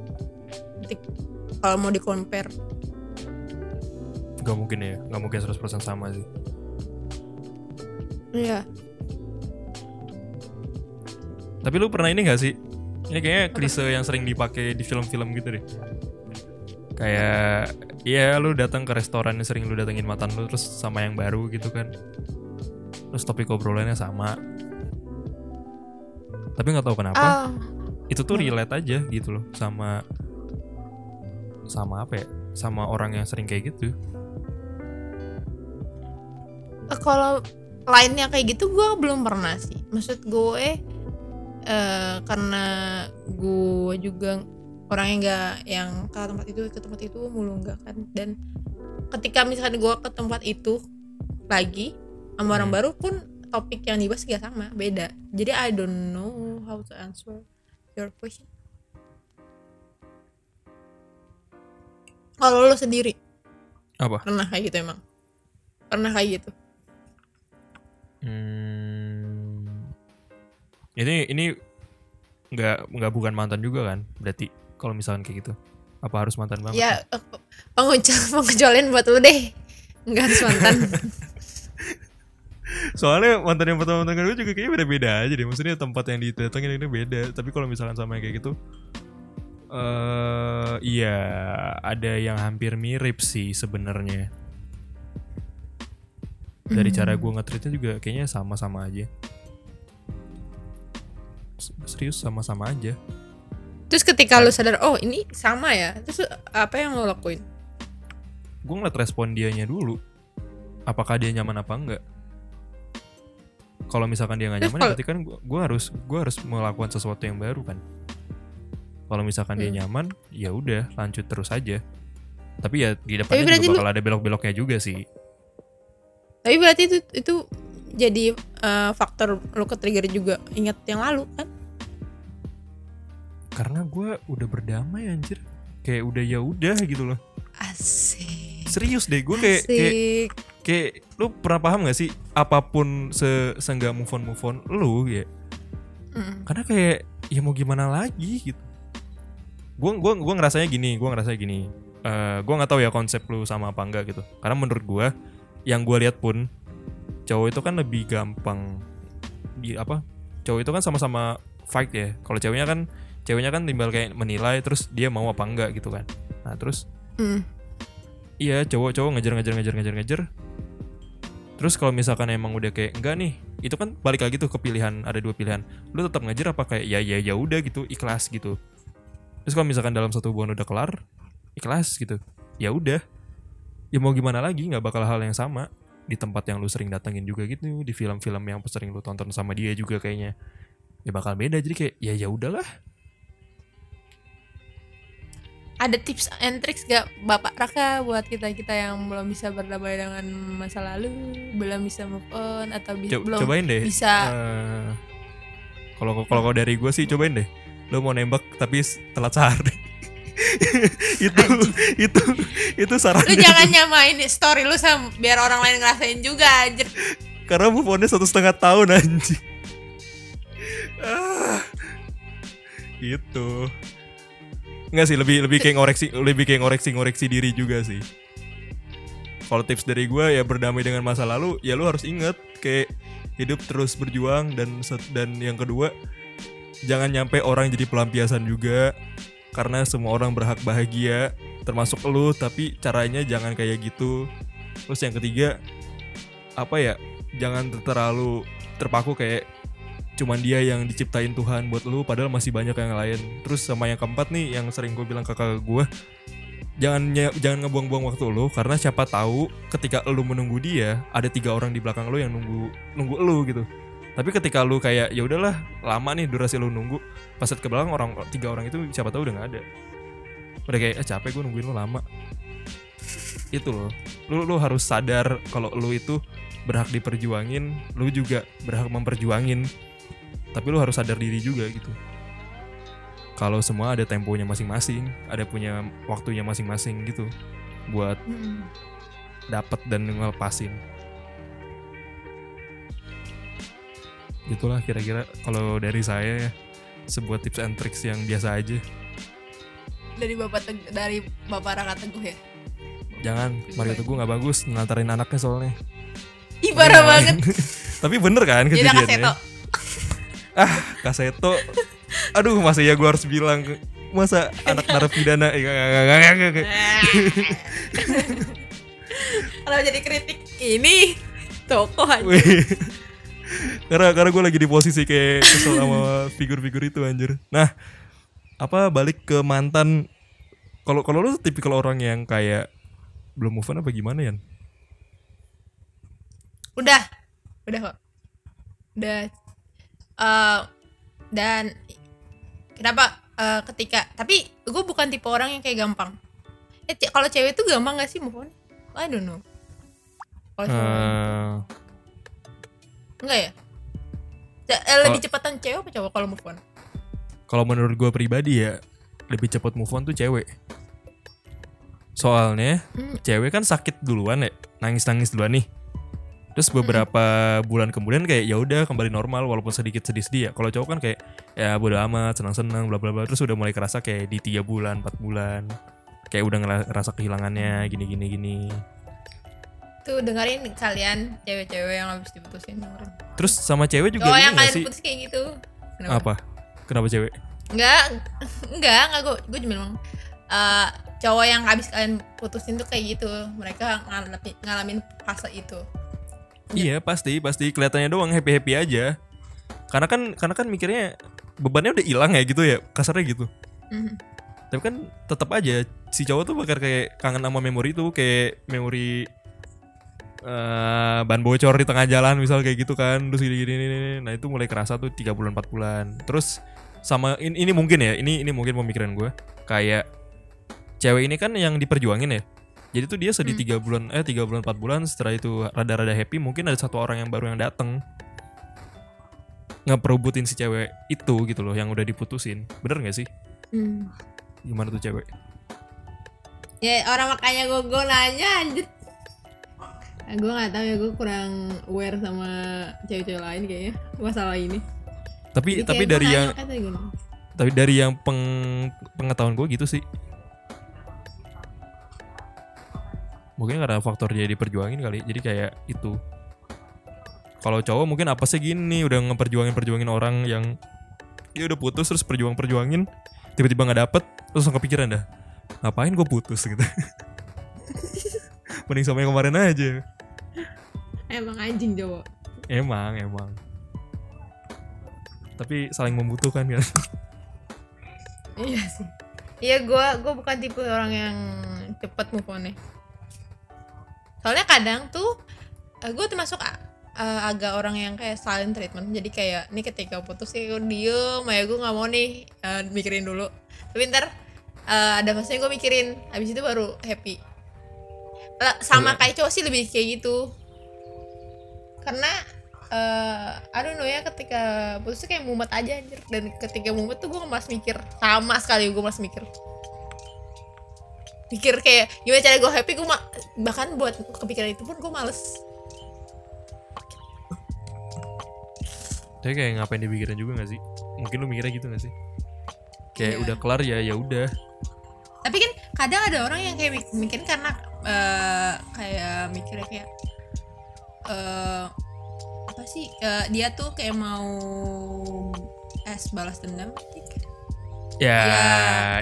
Kalau mau di compare Gak mungkin ya, gak mungkin 100% sama sih. Iya. Tapi lu pernah ini gak sih? Ini kayaknya klise yang sering dipakai di film-film gitu deh. Kayak ya lu datang ke restoran yang sering lu datengin mantan lu terus sama yang baru gitu kan. Terus topik obrolannya sama. Tapi nggak tahu kenapa Ah, itu tuh relate aja gitu loh sama sama apa ya? Sama orang yang sering kayak gitu. Kalau lainnya kayak gitu gue belum pernah sih. Maksud gue eh karena gue juga orang yang nggak yang ke tempat itu ke tempat itu mulu nggak kan dan ketika misalkan gue ke tempat itu lagi sama orang Hmm. baru pun topik yang dibahas gak sama beda jadi I don't know how to answer your question kalau lo sendiri Apa? pernah kayak gitu emang pernah kayak gitu Hmm, ini ini nggak nggak bukan mantan juga kan? Berarti kalau misalkan kayak gitu, apa harus mantan banget? ya eh, pengecualian pengecualian buat lo deh nggak harus mantan Soalnya mantan yang pertama mantan kedua juga kayaknya beda-beda aja deh. Maksudnya tempat yang didatengin ini beda. Tapi kalau misalkan sama yang kayak gitu, eh iya ada yang hampir mirip sih sebenarnya. Dari cara gue nge-treatnya juga kayaknya sama-sama aja. Serius sama-sama aja. terus ketika lo sadar oh ini sama ya? Terus apa yang lo lakuin? Gue ngeliat respon dianya dulu. Apakah dia nyaman apa enggak? Kalau misalkan dia nggak nyaman kalau- berarti kan gue harus gue harus melakukan sesuatu yang baru kan. Kalau misalkan dia Hmm. nyaman ya udah lanjut terus aja. Tapi ya di depannya juga lu- bakal ada belok-beloknya juga sih tapi berarti itu itu jadi eh, faktor lo ke trigger juga ingat yang lalu kan? Karena gue udah berdamai anjir. Kayak udah ya udah gitu loh. Asik. Serius deh gue kayak kayak asik. kayak lu pernah paham gak sih apa pun se seenggak move on move on lu ya? Mm. karena kayak ya mau gimana lagi gitu. Gue gua gua ngerasanya gini gue ngerasanya gini. Eh gue nggak tahu ya konsep lu sama apa enggak gitu. Karena menurut gue yang gue lihat pun cowok itu kan lebih gampang di apa cowok itu kan sama-sama fight ya. Kalau ceweknya kan ceweknya kan timbal kayak menilai terus dia mau apa enggak gitu kan. Nah terus Mm. iya cowok-cowok ngejar ngejar ngejar ngejar ngejar. Terus kalau misalkan emang udah kayak enggak nih itu kan balik lagi tuh ke pilihan ada dua pilihan. Lu tetap ngejar apa kayak ya ya ya udah gitu ikhlas gitu. Terus kalau misalkan dalam satu hubungan udah kelar ikhlas gitu. Ya udah ya mau gimana lagi nggak bakal hal yang sama. Di tempat yang lu sering datengin juga gitu di film-film yang sering lu tonton sama dia juga kayaknya. Ya bakal beda jadi kayak ya ya udahlah. Ada tips and tricks gak Bapak Raka buat kita-kita yang belum bisa berdamai dengan masa lalu, belum bisa move on atau bi- Co- belum cobain deh. bisa? Eh, kalau kalau kalau dari gue sih cobain deh. Lo mau nembak tapi telat sehari itu itu itu saran lu jangan nyamain story lu sama biar orang lain ngerasain juga anjir. karena move on-nya satu setengah tahun anjing. Ah, gitu. Enggak sih lebih lebih kayak ngoreksi lebih kayak ngoreksi ngoreksi diri juga sih. Kalau tips dari gue ya berdamai dengan masa lalu ya lu harus inget kayak hidup terus berjuang dan dan yang kedua jangan nyampe orang jadi pelampiasan juga karena semua orang berhak bahagia termasuk lu tapi caranya jangan kayak gitu. Terus yang ketiga apa ya jangan terlalu terpaku kayak cuman dia yang diciptain Tuhan buat lu padahal masih banyak yang lain. Terus sama yang keempat nih yang sering gue bilang ke kakak gue jangan jangan ngebuang-buang waktu lu karena siapa tahu ketika lu menunggu dia ada tiga orang di belakang lu yang nunggu nunggu lu gitu tapi ketika lu kayak ya udahlah lama nih durasi lu nunggu. Pas ke belakang orang tiga orang itu siapa tahu udah nggak ada. Udah kayak eh, capek gue nungguin lu lama. Itu loh. Lu lu harus sadar kalau lu itu berhak diperjuangin lu juga berhak memperjuangin. Tapi lu harus sadar diri juga gitu. Kalau semua ada temponya masing-masing ada punya waktunya masing-masing gitu buat Mm. dapat dan ngelepasin itulah kira-kira kalau dari saya ya sebuah tips and tricks yang biasa aja Dari Bapak Teg- dari Bapak Raka Teguh ya. jangan Mario Teguh nggak bagus ngantarin anaknya soalnya Ih parah Iya. banget. tapi bener kan kejadiannya ah kaseto aduh masa ya gue harus bilang masa anak narapidana nggak, nggak. Kalau jadi kritik ini toko aja. Karena karena gue lagi di posisi kayak kesel sama figur-figur itu anjir nah apa balik ke mantan kalau kalau lu tipikal orang yang kayak belum move on apa gimana ya Udah. Udah kok. Udah. Eh dan kenapa eh, ketika tapi gue bukan tipe orang yang kayak gampang. Eh kalau cewek tuh gampang gak sih move on? I don't know. Kalau. Enggak ya? Eh, lebih cepatan cewek apa cowok kalau move on? kalau menurut gue pribadi ya lebih cepat move on tuh cewek soalnya Hmm. cewek kan sakit duluan ya nangis nangis duluan nih terus beberapa bulan kemudian kayak ya udah kembali normal walaupun sedikit sedih sedih ya kalau cowok kan kayak ya bodo amat senang senang bla bla bla terus udah mulai kerasa kayak di tiga bulan empat bulan kayak udah ngera- ngerasa kehilangannya gini gini gini Tuh dengerin kalian cewek-cewek yang habis diputusin dengerin. terus sama cewek juga ini yang kalian sih putus kayak gitu. Kenapa? apa kenapa cewek Enggak, enggak, enggak gue gue cuma bilang eh, cowok yang habis kalian putusin tuh kayak gitu. Mereka ngalamin ngalamin fase itu. Iya pasti pasti kelihatannya doang happy happy aja. Karena kan karena kan mikirnya bebannya udah hilang ya gitu ya kasarnya gitu. Mhm. Tapi kan tetap aja si cowok tuh bakal kayak kangen sama memori itu kayak memori eh ban bocor di tengah jalan misal kayak gitu kan. Terus gini, gini, gini, nah itu mulai kerasa tuh tiga bulan 4 bulan. Terus sama ini, ini mungkin ya ini ini mungkin pemikiran gue kayak cewek ini kan yang diperjuangin ya. Jadi tuh dia sedih Hmm. tiga bulan eh tiga bulan 4 bulan setelah itu rada-rada happy mungkin ada satu orang yang baru yang dateng. Ngeperubutin si cewek itu gitu loh yang udah diputusin. Bener gak sih? Hmm. gimana tuh cewek? Ya orang makanya gue gue nanya anjir. Gue nggak tahu ya gue kurang aware sama cewek-cewek lain kayaknya masalah ini. tapi Jadi tapi dari yang tapi dari yang peng, pengetahuan gue gitu sih. Mungkin karena faktor dia diperjuangin kali jadi kayak itu. Kalau cowok mungkin apa sih gini udah ngeperjuangin perjuangin orang yang dia udah putus terus perjuang perjuangin tiba-tiba nggak dapet terus langsung kepikiran dah ngapain gue putus? Gitu. Mending sama yang kemarin aja Emang anjing cowok. emang emang tapi saling membutuhkan kan Iya sih. Iya gue gue bukan tipe orang yang cepet move on Soalnya kadang tuh gue termasuk eh, agak orang yang kayak silent treatment. Jadi kayak nih ketika putus ya gue diem, ya gue nggak mau nih eh, mikirin dulu. Tapi ntar eh, ada fasenya gue mikirin, habis itu baru happy. Sama kayak cowok sih lebih kayak gitu. Karena eh I don't know ya ketika putus tuh kayak mumet aja anjir dan ketika mumet tuh gue malas mikir sama sekali gue malas mikir mikir kayak gimana cara gue happy gue ma- bahkan buat kepikiran itu pun gue males Tapi kayak ngapain dipikirin juga gak sih? Mungkin lu mikirnya gitu gak sih? Kayak Iya. udah kelar ya ya udah. tapi kan kadang ada orang yang kayak mik- mikirin karena eh, kayak mikirnya kayak eh apa sih eh, dia tuh kayak mau es balas dendam Ya,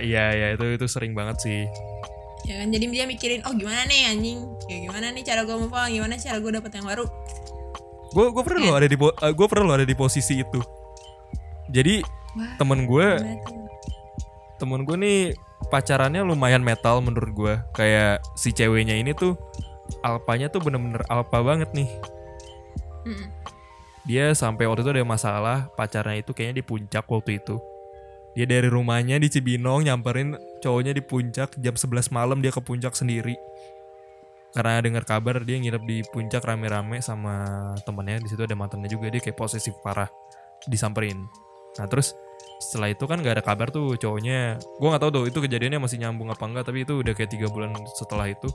Iya. ya itu itu sering banget sih. ya kan jadi dia mikirin oh gimana nih anjing kayak gimana nih cara gue move on gimana cara gue dapet yang baru Gue gue pernah lo ada di eh, gue pernah lo ada di posisi itu. Jadi wah temen gue temen gue nih pacarannya lumayan metal menurut gue. Kayak si ceweknya ini tuh alpanya tuh bener-bener alpa banget nih. Dia sampai waktu itu ada masalah pacarnya itu kayaknya di puncak waktu itu. Dia dari rumahnya di Cibinong nyamperin cowoknya di puncak jam 11 malam dia ke puncak sendiri. Karena dengar kabar dia nginep di puncak rame-rame sama temennya di situ ada mantannya juga dia kayak posesif parah disamperin. Nah terus setelah itu kan gak ada kabar tuh cowoknya. Gue nggak tahu tuh itu kejadiannya masih nyambung apa enggak tapi itu udah kayak tiga bulan setelah itu.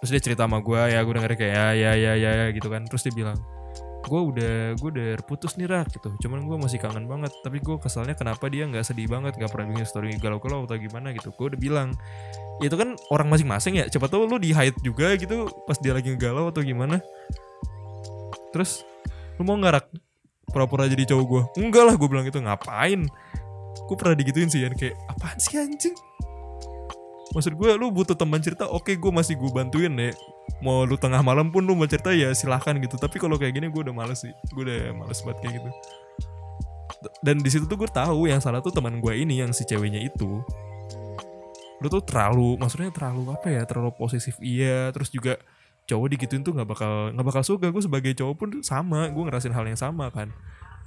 Terus dia cerita sama gue ya gue denger kayak ya ya ya ya gitu kan. Terus dia bilang gue udah gue udah putus nih rak gitu. Cuman gue masih kangen banget tapi gue kesalnya kenapa dia nggak sedih banget nggak pernah bikin story galau-galau atau gimana gitu. Gue udah bilang itu kan orang masing-masing ya coba tahu lu di hide juga gitu pas dia lagi galau atau gimana. Terus lu mau nggak pura-pura jadi cowok gue enggak lah gue bilang gitu. Ngapain? Gue pernah digituin sih Yan kayak apaan sih anjing maksud gue lu butuh teman cerita oke gue masih gue bantuin ya mau lu tengah malam pun lu mau cerita ya silahkan gitu. Tapi kalau kayak gini gue udah males sih. Gue udah males banget kayak gitu. Dan di situ tuh gue tahu yang salah tuh teman gue ini yang si ceweknya itu. Lu tuh terlalu maksudnya terlalu apa ya terlalu posesif iya. Terus juga cowok digituin tuh nggak bakal nggak bakal suka. Gue sebagai cowok pun sama gue ngerasin hal yang sama kan.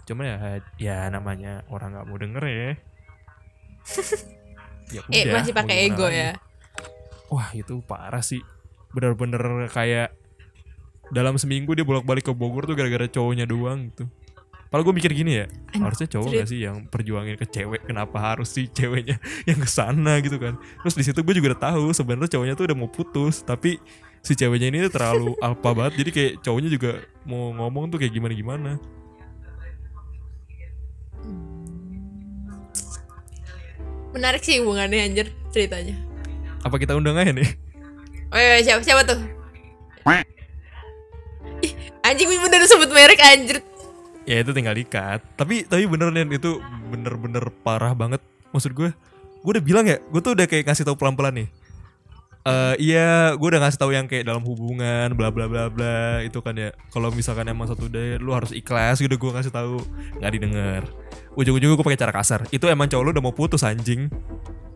Cuman ya ya namanya orang nggak mau denger ya ya eh udah, masih pakai ego lagi. ya wah itu parah sih. Bener-bener kayak dalam seminggu dia bolak-balik ke Bogor tuh gara-gara cowoknya doang gitu. Padahal gue mikir gini ya, harusnya cowok gak sih yang perjuangin ke cewek, kenapa harus sih ceweknya yang ke sana gitu kan? Terus di situ gue juga udah tahu sebenarnya cowoknya tuh udah mau putus, tapi si ceweknya ini terlalu alpa banget, jadi kayak cowoknya juga mau ngomong tuh kayak gimana gimana. Menarik sih hubungannya anjir ceritanya. Apa kita undang aja nih? oh iya, siapa siapa tuh? Ih, anjing bener sebut merek anjir. Ya itu tinggal dikat. Tapi tapi bener nih itu bener-bener parah banget. Maksud gue gue udah bilang ya gue tuh udah kayak ngasih tahu pelan-pelan nih Eh iya, gue udah ngasih tahu yang kayak dalam hubungan, bla bla bla bla itu kan ya. Kalau misalkan emang satu day lu harus ikhlas gitu gue ngasih tahu, nggak didengar. Ujung-ujungnya gue pakai cara kasar. Itu emang cowok lu udah mau putus anjing.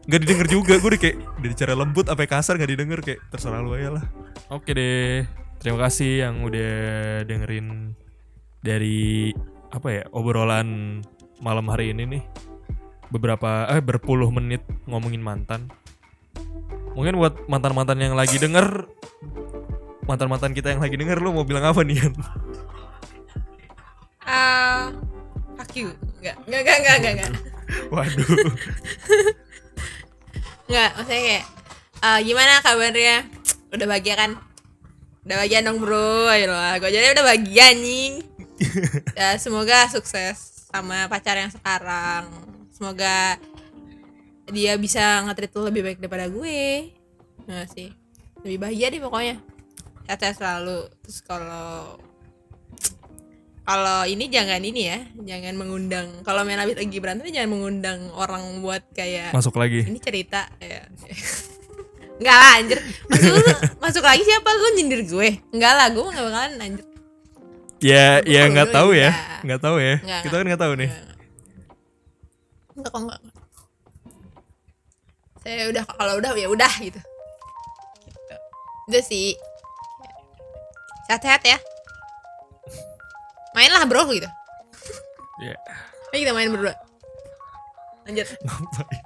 Nggak didengar juga, gue udah kayak dari cara lembut apa kasar nggak didengar kayak terserah lu aja lah. Oke deh, terima kasih yang udah dengerin dari apa ya obrolan malam hari ini nih beberapa eh berpuluh menit ngomongin mantan mungkin buat mantan mantan yang lagi denger mantan mantan kita yang lagi denger lu mau bilang apa nih Yan? ah fuck you. Nggak nggak nggak nggak nggak nggak. Waduh. Nggak maksudnya kayak ah, gimana kabarnya? Udah bahagia kan? Udah bahagia dong bro. Ayo lah gue jadi udah bahagia anjing. Ya semoga sukses sama pacar yang sekarang. Semoga dia bisa nge-treat lu lebih baik daripada gue. Nggak sih. Lebih bahagia deh pokoknya. Sehat-sehat selalu. Terus kalau kalau ini jangan ini ya. Jangan mengundang. Kalau main habis lagi berantem jangan mengundang orang buat kayak masuk lagi. Ini cerita. Ya Enggak lah anjir. Masuk, lu, masuk lagi siapa? Lu nyindir gue. Enggak lah gue gak bakalan anjir. Ya ya kalau nggak tahu ya. enggak. nggak tahu ya. Kita kan nggak. tahu nih. Enggak kok enggak Saya udah kalau udah ya udah gitu Gitu. Udah sih Sehat-sehat ya Mainlah bro gitu ya Ayo kita main berdua Lanjut ngapain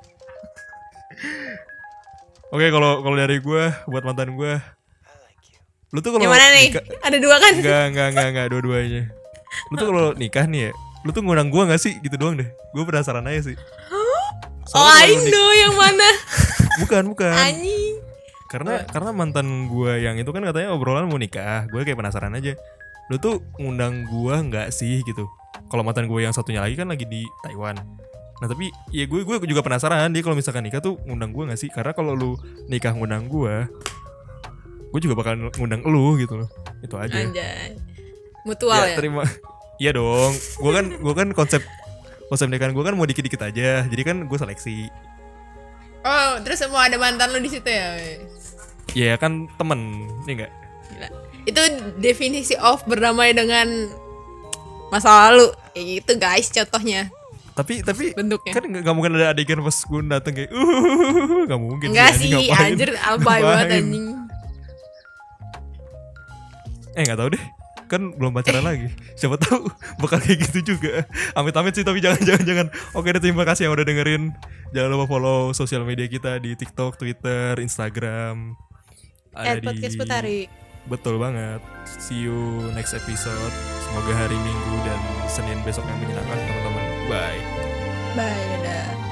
oke kalau kalau dari gue buat mantan gue lu tuh kalau Yang mana nih? nikah- Ada dua kan? Enggak, enggak, enggak, enggak, dua-duanya. Lu tuh kalau nikah nih ya, lu tuh ngundang gua gak sih? Gitu doang deh. Gue penasaran aja sih. Oh Soalnya I kalau nik- know yang mana Bukan, bukan. Anjing Karena karena mantan gua yang itu kan katanya obrolan mau nikah. Gue kayak penasaran aja. Lu tuh ngundang gua nggak sih gitu? Kalau mantan gue yang satunya lagi kan lagi di Taiwan. Nah tapi ya gue gue juga penasaran dia kalau misalkan nikah tuh ngundang gua nggak sih? Karena kalau lu nikah ngundang gua, gue juga bakal ngundang lu gitu loh. Itu aja. Anjay Mutual ya, terima iya dong gue kan gue kan konsep konsep nikahan gue kan mau dikit dikit aja jadi kan gue seleksi Oh terus mau ada mantan lu di situ ya ya kan temen ini enggak Gila. Itu definisi of berdamai dengan masa lalu. Kayak gitu guys contohnya. tapi tapi Bentuknya. kan nggak nggak mungkin ada adegan pas gue dateng kayak uh nggak mungkin Enggak anjing, sih, ngapain? anjir alay banget anjing. eh nggak tahu deh kan belum pacaran lagi siapa tahu bakal kayak gitu juga amit amit sih tapi jangan jangan jangan oke deh terima kasih yang udah dengerin jangan lupa follow sosial media kita di TikTok Twitter Instagram At podcast Putari. Betul banget. See you next episode. Semoga hari Minggu dan Senin besok yang menyenangkan teman-teman. Bye. Bye, dadah.